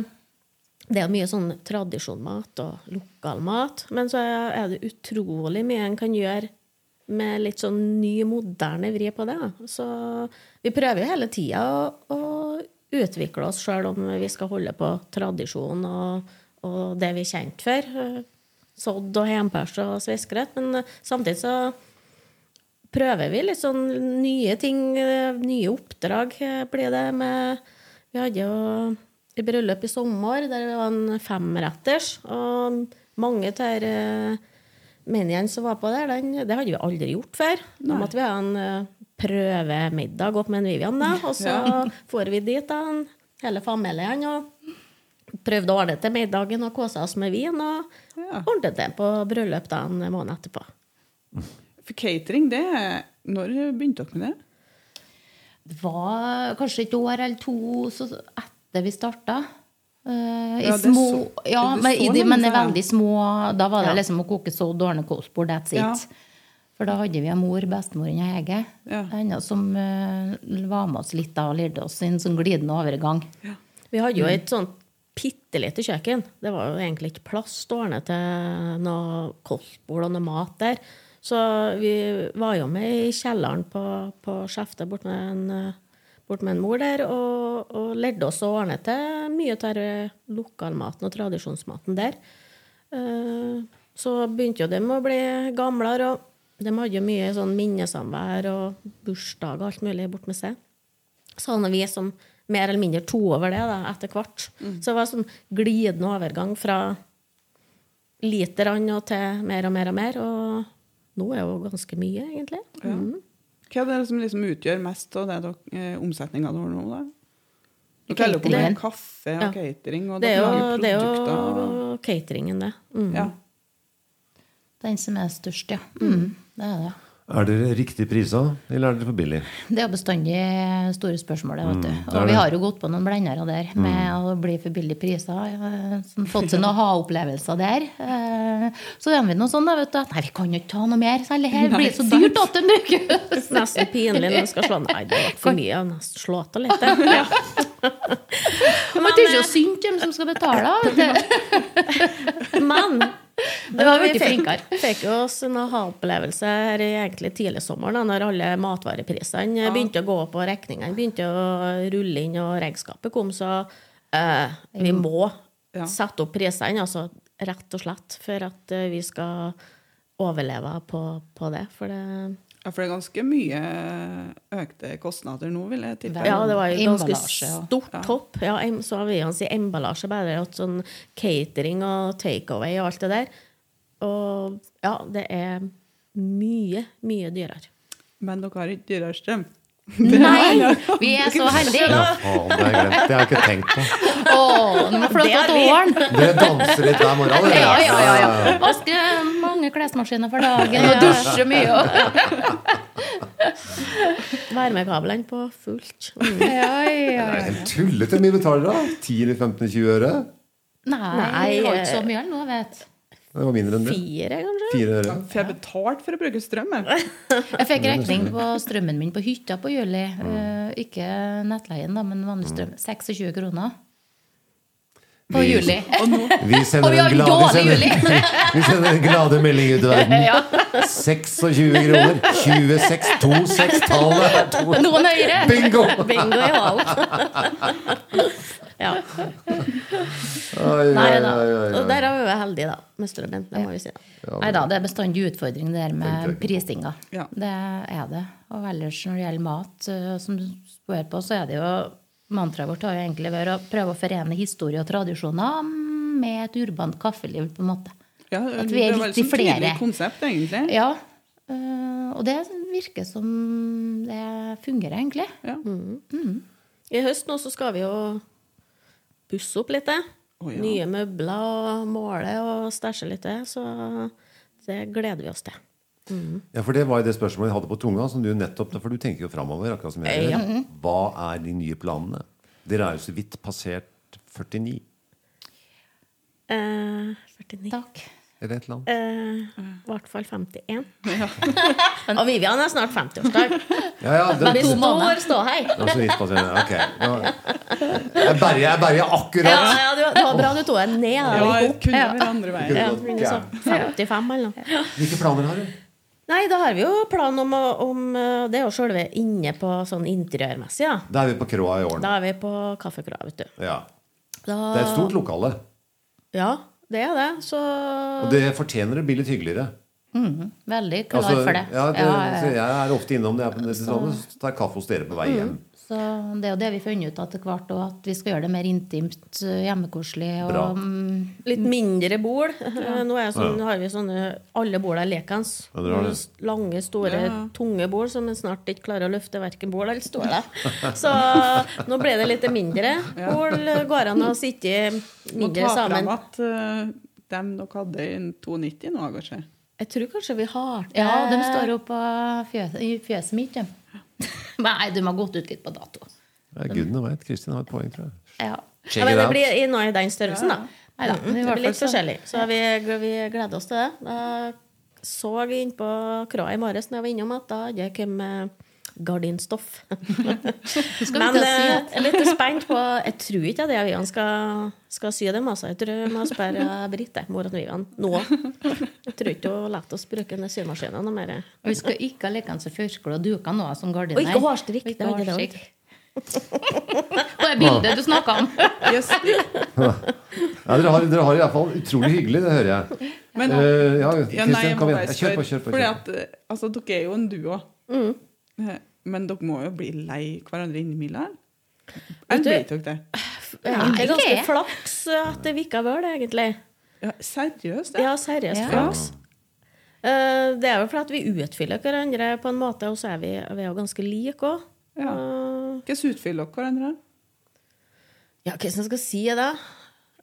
Det er mye sånn tradisjonmat og lokalmat. Men så er det utrolig mye en kan gjøre med litt sånn ny, moderne vri på det. Så vi prøver jo hele tida å, å utvikle oss sjøl om vi skal holde på tradisjon og, og det vi er kjent for. Sodd og hempers og sviskegrøt. Men eh, samtidig så prøver vi litt sånn nye ting, eh, nye oppdrag eh, blir det med Vi hadde jo i bryllup i sommer der det var en femretters, og mange av disse meniene som var på der, den, det hadde vi aldri gjort før. Da måtte vi ha en prøvemiddag opp med en Vivian, da, og så Ja. for vi dit, da, hele familien, og prøvde å ordne til middagen og kosa oss med vin, og Ja. ordnet det på bryllup da en måned etterpå. For catering, det Når begynte dere med det? Det var kanskje et år eller to så etter vi starta. Uh, i Ja, små, så- ja, men, i de, men i veldig små Da var det Ja. liksom å koke sodd, ordne kostbord, that's it. Ja. For da hadde vi en mor, bestemoren Hege, Ja. henne som uh, var med oss litt da og lærte oss en sånn glidende overgang. Vi hadde Mm. jo et sånt bitte lite kjøkken. Det var jo egentlig ikke plass stående til noe kostbord og noe mat der. Så vi var jo med i kjelleren på, på Skjefte bort eh, bort med en mor der, og, og lærte oss å ordne til mye av lokalmaten og tradisjonsmaten der. Eh, Så begynte jo de å bli gamlere, og de hadde jo mye sånn minnesamvær og bursdag og alt mulig bort med seg. Så hadde vi som mer eller mindre to over det da, etter hvert. Så det var sånn glidende overgang fra literne og til mer og mer og mer. Og nå er jo ganske mye, egentlig. Mm. Hva er det som liksom utgjør mest av det eh, omsetninga du har nå? da? Du teller på med kaffe og Ja. catering, og Det er jo, det er jo cateringen, det. Mm. Ja. Den som er størst, ja. Mm, det er det. Er dere riktig prisa, eller er dere for billig? Det er bestandig store spørsmålet. vet du. Mm, Og vi har jo gått på noen blendere der med å bli for billig priser. eh, fått seg noen ha-opplevelser der. Eh, Så er vi noe sånn da, vet du, at nei, vi kan jo ikke ta noe mer. Særlig her Det blir så dyrt at det brukes. Nesten pinlig når du skal slå Nei, det var for mye. Slå av litt. Man Ja. Men det er jo synd dem som skal betale. du. Men Men vi har blitt vi fikk, jo oss en aha-opplevelse her egentlig tidlig sommer, da når alle matvareprisene begynte å gå opp og regningene begynte å rulle inn og regnskapet kom, så eh, vi må Ja. sette opp prisene, altså rett og slett, for at eh, vi skal overleve på, på det. For det Ja, for det er ganske mye økte kostnader nå, vil jeg tippe. Ja, det var jo ganske stort Ja. hopp. Ja, så har vi jo si emballasje, bare at sånn catering og takeaway og alt det der. Og ja, det er mye, mye dyrere. Men dere har ikke dyrere strøm. Nei, vi er så heldige. Ja, faen, det har jeg glemt. Det har jeg ikke tenkt på. Åh, nå må vi få lov til å ta åren. Dere danser litt hver morgen? Ja, Ja, ja, ja, ja. Mange klesmaskiner for dagen og dusjer mye. Varmekablene på fullt. Mm. Ja, ja, Det ja. er tullete mye betaler da. 10-15-20 øre? Nei, Nei, vi har ikke så mye nå, vet. Det var mindre enn det. Fire, kanskje? Fire øre. For jeg betalte for å bruke strøm. jeg. Fikk regning på strømmen min på hytta på juli. Eh, ikke nettleien, da, men vanlig strøm. 26 kroner. På Vi- juli. Vi Og sender vi en har glade, dårlig sender, juli. vi sender en glade melding ut i verden. 26 kroner. 26, 26-tallet. Noen høyere. Bingo! Bingo i halen. ja. Oi, Nei da. Og der har vi vært heldige, da, med strømmen. Det må vi si. da. Nei da, det er bestandig utfordring det der med prisinga. Ja. Det er det. Og ellers når det gjelder mat, eh, som du spør på, så er det jo Mantraet vårt har jo egentlig vært å prøve å forene historie og tradisjoner med et urbant kaffeliv, på en måte. Ja, At det vi er var litt et i sånn tydelig flere. konsept, egentlig. Ja. eh, Og det virker som det fungerer, egentlig. Ja. I høst nå så skal vi jo pusse opp litt. Oh, ja. Nye møbler og måle og stæsje litt. Så det gleder vi oss til. Ja, for Det var jo det spørsmålet jeg hadde på tunga. Som du nettopp, for du tenker jo framover. akkurat som jeg gjør. Hva er de nye planene? Dere er jo så vidt passert 49. Eh, 49. Takk. Eller et eller annet. Eh, I hvert fall 51. og Vivian er snart 50-årsdag. Ja, ja, det, ståhei. det så vidt passert. Ok. Jeg berger, jeg berger Ja, akkurat. ja, det var- det var bra du tok den ned. Ja, Ja, jeg kunne vært andre veien. ja, begynner sånn 55 eller noe. Hvilke planer har du? Nei, da har vi jo plan om, om eh, Det er jo selve inne på sånn interiørmessig, ja. Da er vi på kroa i årene. Da er vi på Kaffekroa, vet du. Ja. Da, Det er et stort lokale. Ja, det er det. Så Og det fortjener å bli litt hyggeligere. Veldig klar Altså, for det. ja, det Ja, ja, jeg er ofte innom det. Jeg tar kaffe hos dere på vei hjem. Så det er jo det vi har funnet ut etter hvert, òg, at vi skal gjøre det mer intimt, eh, hjemmekoselig. Og, mm, litt mindre bord. Nå er det sånn, har vi sånne Alle bord er lekens. Ja. Lange, store, Ja. tunge bol som en snart ikke klarer å løfte verken bol. eller stole. Så nå ble det litt mindre bol. Går an å sitte Må mindre ta fram sammen. at uh, nok hadde en 290 nå, kanskje. Jeg tror kanskje vi har det. ja, de står jo på i fjøset mitt. Ja. Nei, de har gått ut litt på dato. Ja, Gudene veit. Kristin har et poeng, tror jeg. Ja. Ja, men it det out. blir i noe i den størrelsen, da. Neida, Mm, men det blir litt forskjellig. Så vi, vi gleder oss til det. Da så vi inn på Kråa i morges når jeg var innom at da hadde jeg kommet gardinstoff. Men vi eh, jeg er litt spent på Jeg tror ikke det Vivian skal, skal sy dem. Altså. Jeg tror jeg må spørre Britt, mora til Vivian, nå. Jeg tror ikke hun lar oss bruke den symaskinen noe mer. Og vi skal ikke ha lekende førskole og duker nå som gardiner. Og ikke hårstrikk, det er ikke det. Og det bildet du snakka om. Yes. Ja, dere, har, dere har i hvert fall utrolig hyggelig, det hører jeg. Men, uh, ja, ja, nei, jeg må kom bare igjen. Kjør på, kjør på. Kjør på. at, eh, altså, dere er jo en duo. Mm. Eh, Men dere må jo bli lei hverandre innimellom? Eller vet dere det? Det er ganske flaks at det ikke vel, egentlig. Ja, seriøst? Ja, seriøst Ja. flaks. Eh, Det er jo fordi at vi utfyller hverandre på en måte, og så er vi, vi er jo ganske like òg. Ja. Hvordan utfyller dere hverandre? Ja, hva som skal si det?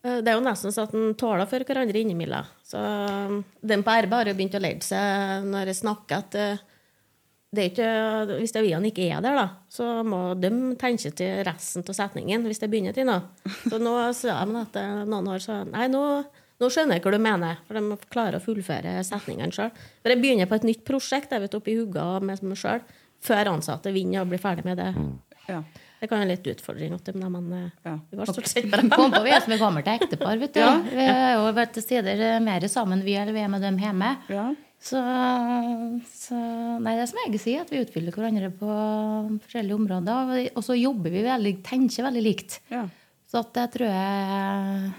Eh, Det er jo nesten sånn at en tåler for hverandre innimellom. Så eh, den på RB har jo begynt å leie seg når jeg snakker at eh, det er ikke, hvis det er Vian ikke er der, da, så må de tenke til resten av setningen hvis det begynner til noe. Så nå sa de at eh, noen år så Nei, nå, nå skjønner jeg hva du mener. For de klarer å fullføre setningene sjøl. For jeg begynner på et nytt prosjekt jeg vet, oppi hugga med meg sjøl, før ansatte vinner og blir ferdig med det. Ja. Det kan være litt utfordring dem, men eh, Ja. vi var stort sett bra. Kom på vi er som et gammelt ektepar. vet du. Ja. Vi har jo vært til steder mer sammen vi eller vi er med dem hjemme. ja. Så, så Nei, det er som jeg sier, at vi utfyller hverandre på forskjellige områder. Og så jobber vi veldig, tenker veldig likt. ja. Så at jeg tror jeg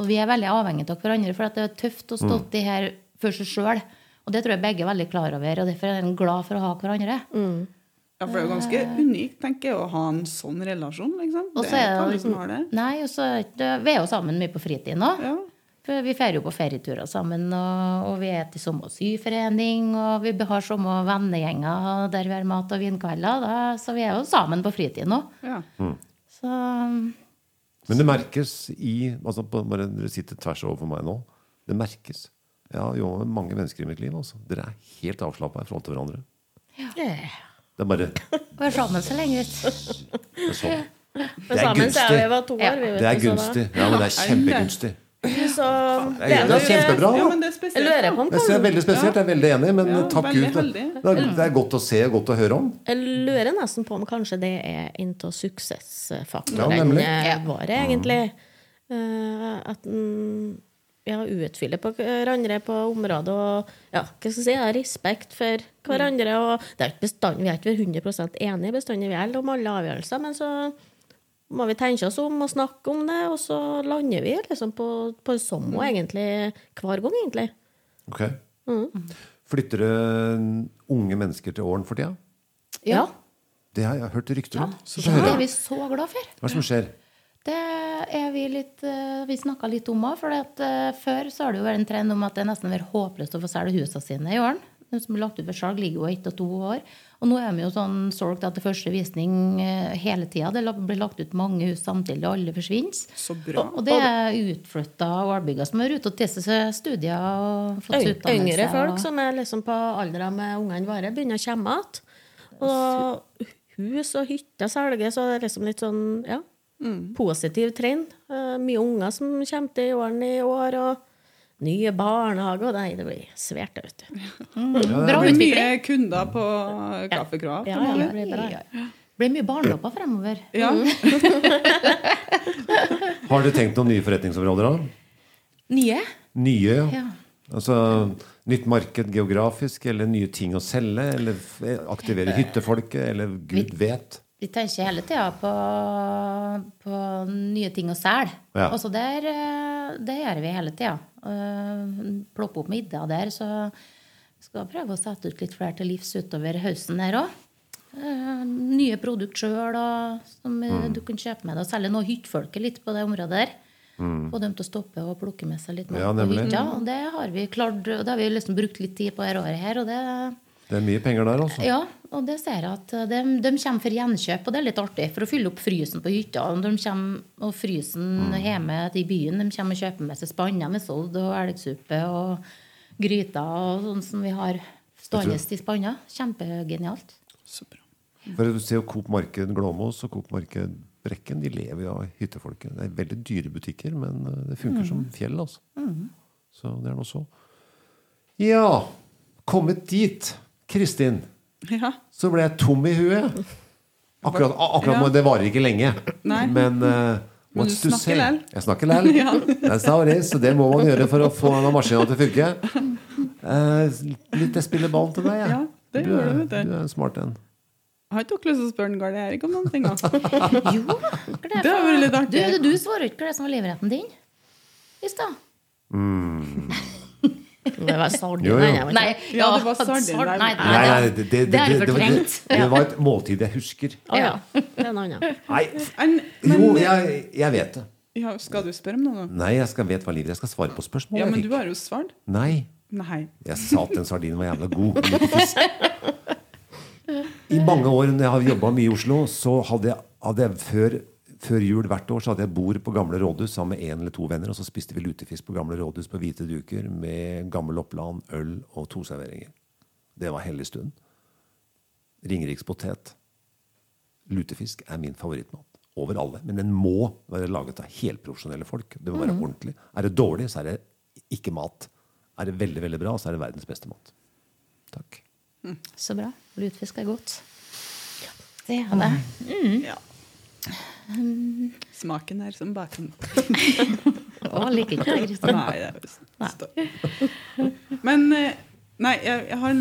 Og vi er veldig avhengige av hverandre, for at det er tøft å stå i her for seg sjøl. Og det tror jeg begge er veldig klar over, og derfor er jeg glad for å ha hverandre. Ja, for det er jo ganske unikt tenker jeg, å ha en sånn relasjon. liksom. Og Det så er er ikke alle som har det. Nei, og så Vi er jo sammen mye på fritiden òg. Ja. Vi drar jo på ferieturer sammen, og, og vi er til samme syforening, og vi har samme vennegjenger der vi har mat og vinkvelder. Så vi er jo sammen på fritiden nå. Ja. Mm. Men det merkes i altså bare Dere sitter tvers overfor meg nå. Det merkes. Jeg har jo mange mennesker i mitt liv. Altså. Dere er helt avslappa i forhold til hverandre. Ja. Det er bare vi er sammen så lenge, vet du. det er sånn. Det er sammen så er vi gunstig. var to år. Ja. Vi, vet Det er gunstig. Ja, men det er kjempegunstig. Så Det det er, det er kjempebra. ja, men det er Jeg spesielt. lurer på om Jeg er veldig spesielt. Jeg er veldig enig, men Ja, takk Gud. Det, det, er, det er godt å se og godt å høre om. Jeg lurer nesten på om kanskje det er en suksessfaktoren Ja, eh, våre, egentlig. Uh, at en ja, utfyller på hverandre på området og ja, hva skal jeg si, respekt for hverandre. Og det er ikke bestand, vi er ikke 100 enige bestandig er om alle avgjørelser, men så må vi tenke oss om og snakke om det, og så lander vi liksom på, på sommer, mm. egentlig hver gang, egentlig. Ok. Flytter det unge mennesker til åren for tida? Ja. Det har jeg hørt rykter om. Så det er vi så glad for. Hva er det som skjer? Det er vi litt eh, Vi snakka litt om òg. For eh, før så har det jo vært en trend om at det er nesten vært håpløst å få selge husene sine i åren. De som er lagt ut for salg, ligger jo ett og to år. Og nå er de jo sånn solgt etter første visning eh, hele tida. Det blir lagt ut mange hus samtidig, og alle forsvinner. Så bra. Og det er utflytta ålbygger som er ute og testet seg studier og fått seg utdannelse. Yngre folk og- som er liksom på alder med ungene våre, begynner å komme igjen. Og hus og hytter selges, så det er liksom litt sånn ja, positiv trend. Eh, mye unger som kommer til i årene i år, og nye barnehager. Nei, det blir svært, det, vet du. Bra Det blir utvikling. mye kunder på kaffekroa. Ja, ja, det blir bra. Ja, ja. blir mye barnelopper fremover. Ja. Har dere tenkt noen nye forretningsområder? da? Nye? Nye, ja. Ja. Altså, Nytt marked geografisk, eller nye ting å selge, eller aktivere hyttefolket, eller gud vet. Vi tenker hele tida på, på nye ting å selge. Ja. Og så der, eh, det gjør vi hele tida. Ploppe opp middag der. Så skal skal prøve å sette ut litt flere til livs utover høsten der òg. Nye produkt sjøl som eh, Mm. du kan kjøpe med deg. Selge noe hyttefolket litt på det området der. Få dem til å stoppe og plukke med seg litt mat Mm. Ja, på hytta. Og det har vi klart, og det har vi liksom brukt litt tid på dette året her. Og det Det er mye penger der, altså. ja, og det ser jeg at de, de kommer for gjenkjøp, og det er litt artig. For å fylle opp frysen på hytta. De kommer, og frysen hjemme i byen, de kommer og kjøper med seg spanner med sodd og elgsuppe og gryter og sånn som vi har stående i spanna. Kjempegenialt. Så bra. For du ser jo Coop Marked Glåmos og Coop Marked Brekken de lever jo av hyttefolket. Det er veldig dyre butikker, men eh, det funker som fjell. altså. Så det er noe så. Ja, kommet dit, Kristin, Ja. så ble jeg tom i huet. Akkurat, akkurat Ja. Det varer ikke lenge. Nei. Men uh, Men what's du to snakker say? lell. Jeg snakker læl. ja. så det må man gjøre for å få denne maskinen til å funke. Uh, litt jeg spiller ball til deg, jeg. Ja, det du, er, du, du. du er en smart en. Har ikke dere lyst til å spørre en Garde Erik om noen ting? Jo, hva er Det har vært litt Du, artig. du svarer ikke på det som var livretten din i stad. Det var sardin. Jo, jo. nei, Nei. Ja, det var sardin. Nei, Nei, nei, det, det, det, det det, det, fortrengt. det, det var et måltid jeg husker. Å ja. Det er en annen. Nei, jo, jeg, jeg vet det. ja, skal du spørre om noe? nå? Nei, jeg skal vet hva livet Jeg skal svare på spørsmål. Ja, men du har jo svart. Nei, Nei. jeg sa at den sardinen var jævla god. I mange år når jeg har jobba mye i Oslo, så hadde jeg, hadde jeg før, før jul hvert år så hadde jeg bord på gamle rådhus sammen med en eller to venner. Og så spiste vi lutefisk på gamle rådhus på hvite duker med gammel Oppland, øl og toserveringer. Det var hellig stund. Ringerikspotet. Lutefisk er min favorittmat. Over alle. Men den må være laget av helprofesjonelle folk. Det må være ordentlig. Er det dårlig, så er det ikke mat. Er det veldig veldig bra, så er det verdens beste mat. Takk. Så bra. Lutefisk er godt. Det er det. Ja. Smaken er som baken. Å, liker ikke det, Kristin. Nei, det er. Men eh, Nei, jeg, jeg har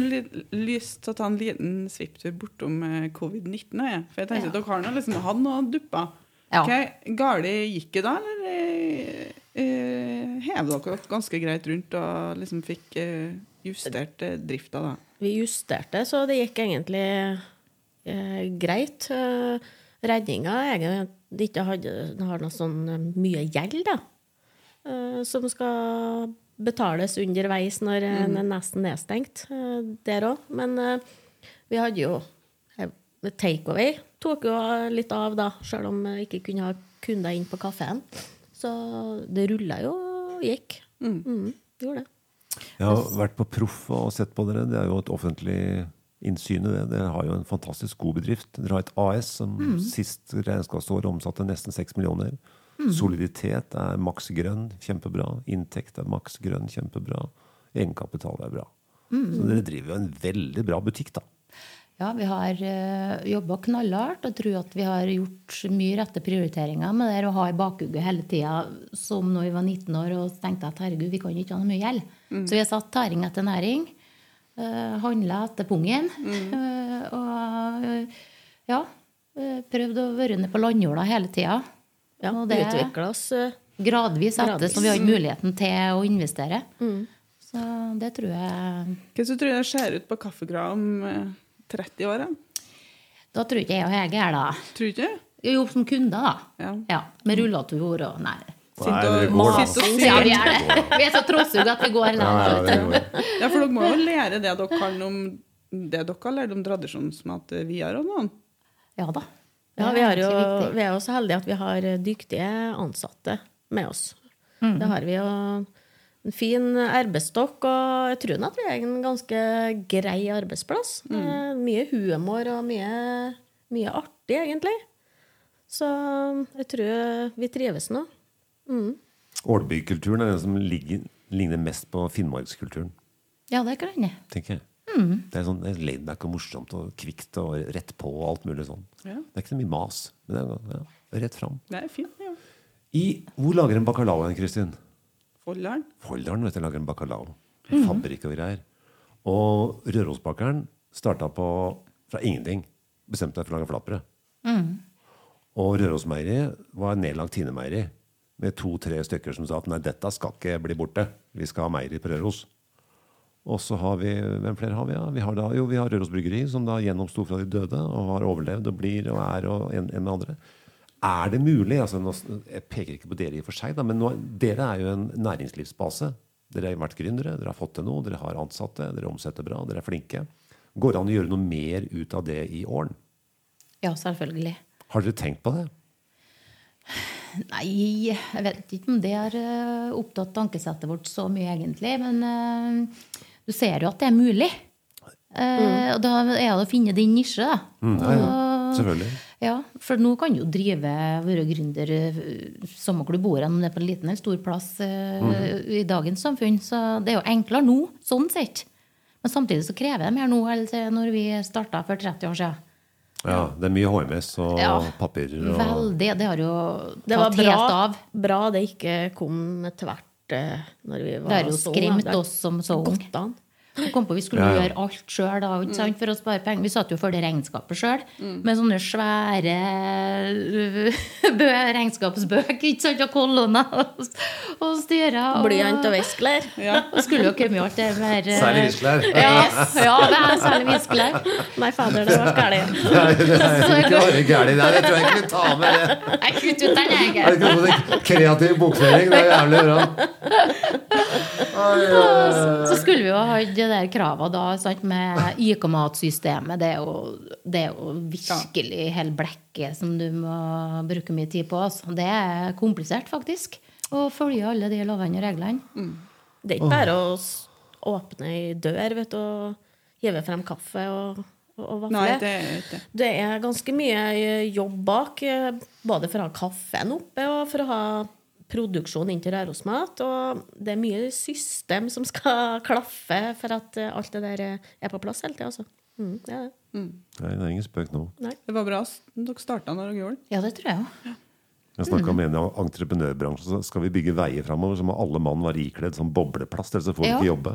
lyst til å ta en liten svipptur bortom eh, covid-19. For jeg tenkte Ja. dere har nå liksom hatt noen dupper. Ja. Okay, Gale gikk det da, eller eh, eh, hev dere ganske greit rundt og liksom fikk eh, justert eh, drifta da? Vi justerte, så det gikk egentlig eh, greit. Eh, redninga er egentlig at de ikke hadde, har noe sånn eh, mye gjeld, da. Eh, som skal betales underveis når eh, en er nesten nedstengt. Eh, der òg. Men vi hadde jo takeaway. Tok jo litt av, da, sjøl om jeg ikke kunne ha kunder inn på kafeen. Så det rulla jo og gikk. Mm, gjorde det. Jeg har vært på Proff og sett på dere. Det er jo et offentlig innsyn i det. Dere har jo en fantastisk god bedrift. Dere har et AS som sist regnskapsår omsatte nesten 6 millioner. Soliditet er maks grønn, kjempebra. Inntekt er maks grønn, kjempebra. Egenkapital er bra. Så dere driver jo en veldig bra butikk, da. Ja, vi har uh, jobba knallhardt og tror at vi har gjort mye rette prioriteringer med det å ha i bakhugget hele tida, som når vi var 19 år og tenkte at herregud, vi kan ikke ha noe mye gjeld. Så vi har satt tæring etter næring. Uh, Handla etter pungen. eh, og eh, ja, eh, prøvd å være nede på landjorda hele tida. Ja, Og det- Utvikla oss. eh, Gradvis etter Gradvis. som vi hadde muligheten til å investere. Så det tror jeg Hva tror du det ser ut på kaffegrad om eh, 30 år? da? Da tror ikke jeg og Hege er da. Tror ikke? Jo, som kunder, da. Ja. Ja, Med rullator og Nei. Nei, og- går, da. Ja, vi er det. Vi er så trossug at vi går Ja, ja, går. Ja, for dere må jo lære det dere kan om det dere har lært om tradisjonsmat videre. og noen. Ja da. Ja, vi, er har jo, vi er jo så heldige at vi har dyktige ansatte med oss. Det har vi jo en fin arbeidsstokk, og jeg tror at vi er en ganske grei arbeidsplass. Mm. Mye humor og mye, mye artig, egentlig. Så jeg tror vi trives nå. Ålbykulturen er den som ligger, ligner mest på finnmarkskulturen, Ja, det kan hende. tenker jeg. Mm. Det er sånn er laidback og morsomt og kvikt og rett på og alt mulig sånn. Ja. Det er ikke så mye mas. Men det er ja, rett fram. Det er fint. ja. I, hvor lager en bacalao hen, Kristin? Folldalen. Folldalen vet du, lager en bacalao. Fabrikk og greier. Og Rørosbakeren starta på fra ingenting. Bestemte seg for å lage flatbrød. Og Rørosmeieriet var nedlagt Tine-meieri med to-tre stykker som sa at nei, dette skal ikke bli borte. Vi skal ha meieri i Røros. Og så har vi Hvem flere har vi? Ja? Vi har da, jo, vi har Røros Bryggeri, som da gjennomsto fra de døde og har overlevd og blir og er og en, en andre. Er det mulig altså nå, Jeg peker ikke på dere i og for seg, da, men nå, dere er jo en næringslivsbase. Dere har vært gründere, dere har fått til noe, dere har ansatte, dere omsetter bra, dere er flinke. Går det an å gjøre noe mer ut av det i åren? Ja, selvfølgelig. Har dere tenkt på det? Nei, jeg vet ikke om det har eh, opptatt tankesettet vårt så mye, egentlig. Men uh, du ser jo at det er mulig. Eh, Og da er det å finne din nisje, da. Mm, ja, ja. Selvfølgelig. Ja, for nå kan du jo drive, være gründer som samme hvor du bor, om det er på en liten eller stor plass eh, i dagens samfunn. Så det er jo enklere nå, sånn sett. Men samtidig så krever det mer nå enn når vi starta for 30 år siden. Ja, det er mye HMS og Ja, papirer og Veldig. Det har jo Det tatt bra, helt av. bra det ikke kom tvert eh, når vi var Det har jo så skremt oss som så unge. Gått an. Vi kom på vi skulle Ja, ja. gjøre alt sjøl for å spare penger. Vi satt jo for det regnskapet sjøl med sånne svære bø, regnskapsbøker og kolonner og, og styrer. Og, Blyant og viskler. og skulle jo kommet alt det mer eh, Særlig viskelær. Ja, ja, det er særlig viskelær. Nei, fader, det var galt. Nei, det er bare gærent. Nei, det tror jeg ikke ta med det. Jeg kutter ut den, Er jeg. ikke noe sånn kreativ bokføring? Det er jævlig bra. Ai, oi. Så skulle vi jo ha de der kravene da, sant, med IK-matsystemet. Det, er jo- det er jo virkelig hele blekket som du må bruke mye tid på. Altså. Det er komplisert, faktisk. Å følge alle de lovene og reglene. Det er ikke bare å åpne ei dør vet du, og hive frem kaffe og. Nei, det er ikke det. Det er ganske mye eh, jobb bak, eh, både for å ha kaffen oppe og for å ha produksjon inn til Rørosmat. Og det er mye system som skal klaffe for at eh, alt det der eh, er på plass hele tida. Altså. Mm, det er det. Nei, det er ingen spøk nå. Nei. Det var bra dere starta når dere gjorde det. Ja, det tror jeg òg. Jeg snakka med en i entreprenørbransjen. Så skal vi bygge veier framover, så må alle mann være ikledd sånn bobleplast, ellers så får vi Ja. ikke jobbe.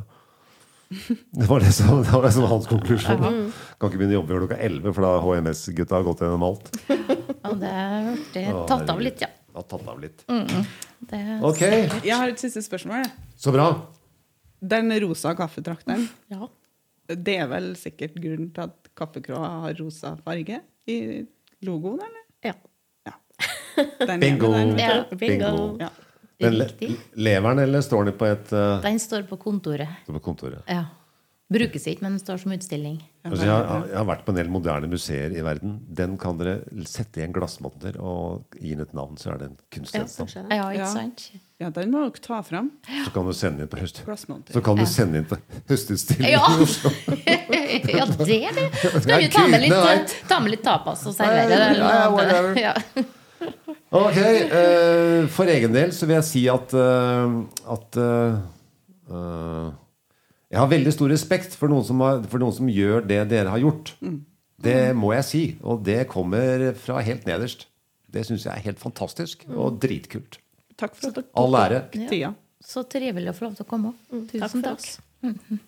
Det var det som, det var det som var hans konklusjon. da. Kan ikke begynne å jobbe før klokka 11, for da har HMS-gutta gått gjennom alt. Ja, det ble tatt av litt, ja. Ja, tatt av litt. Det, Ok, Jeg har et siste spørsmål. så bra. Den rosa kaffetrakteren, Ja. det er vel sikkert grunnen til at kaffekroa har rosa farge i logoen, eller? ja. Ja. Den Bingo. den. Ja. Bingo. Ja. Men le lever den, eller står den på et uh, Den står på kontoret. på kontoret? Ja. Brukes ikke, men den står som utstilling. Altså, jeg, har, jeg har vært på en del moderne museer i verden. Den kan dere sette i en glassmonter og gi den et navn, så er det en kunstgjenstand. Ja. Ja, Ja. ja, den må dere ta fram. så kan du sende inn på høst. Så kan du sende inn på høstutstilling Ja. i Oslo. ja, det er det. Er vi ta med, litt, ta med litt tapas og servere det. ja, ja, whatever. Ja. Ok, Uh, For egen del så vil jeg si at, uh, at eh, Jeg har veldig stor respekt for noen, som har, for noen som gjør det dere har gjort. Det må jeg si. Og det kommer fra helt nederst. Det syns jeg er helt fantastisk og dritkult. Takk for at dere All ære. Ja. Så trivelig å få lov til å komme. Tusen takk. takk.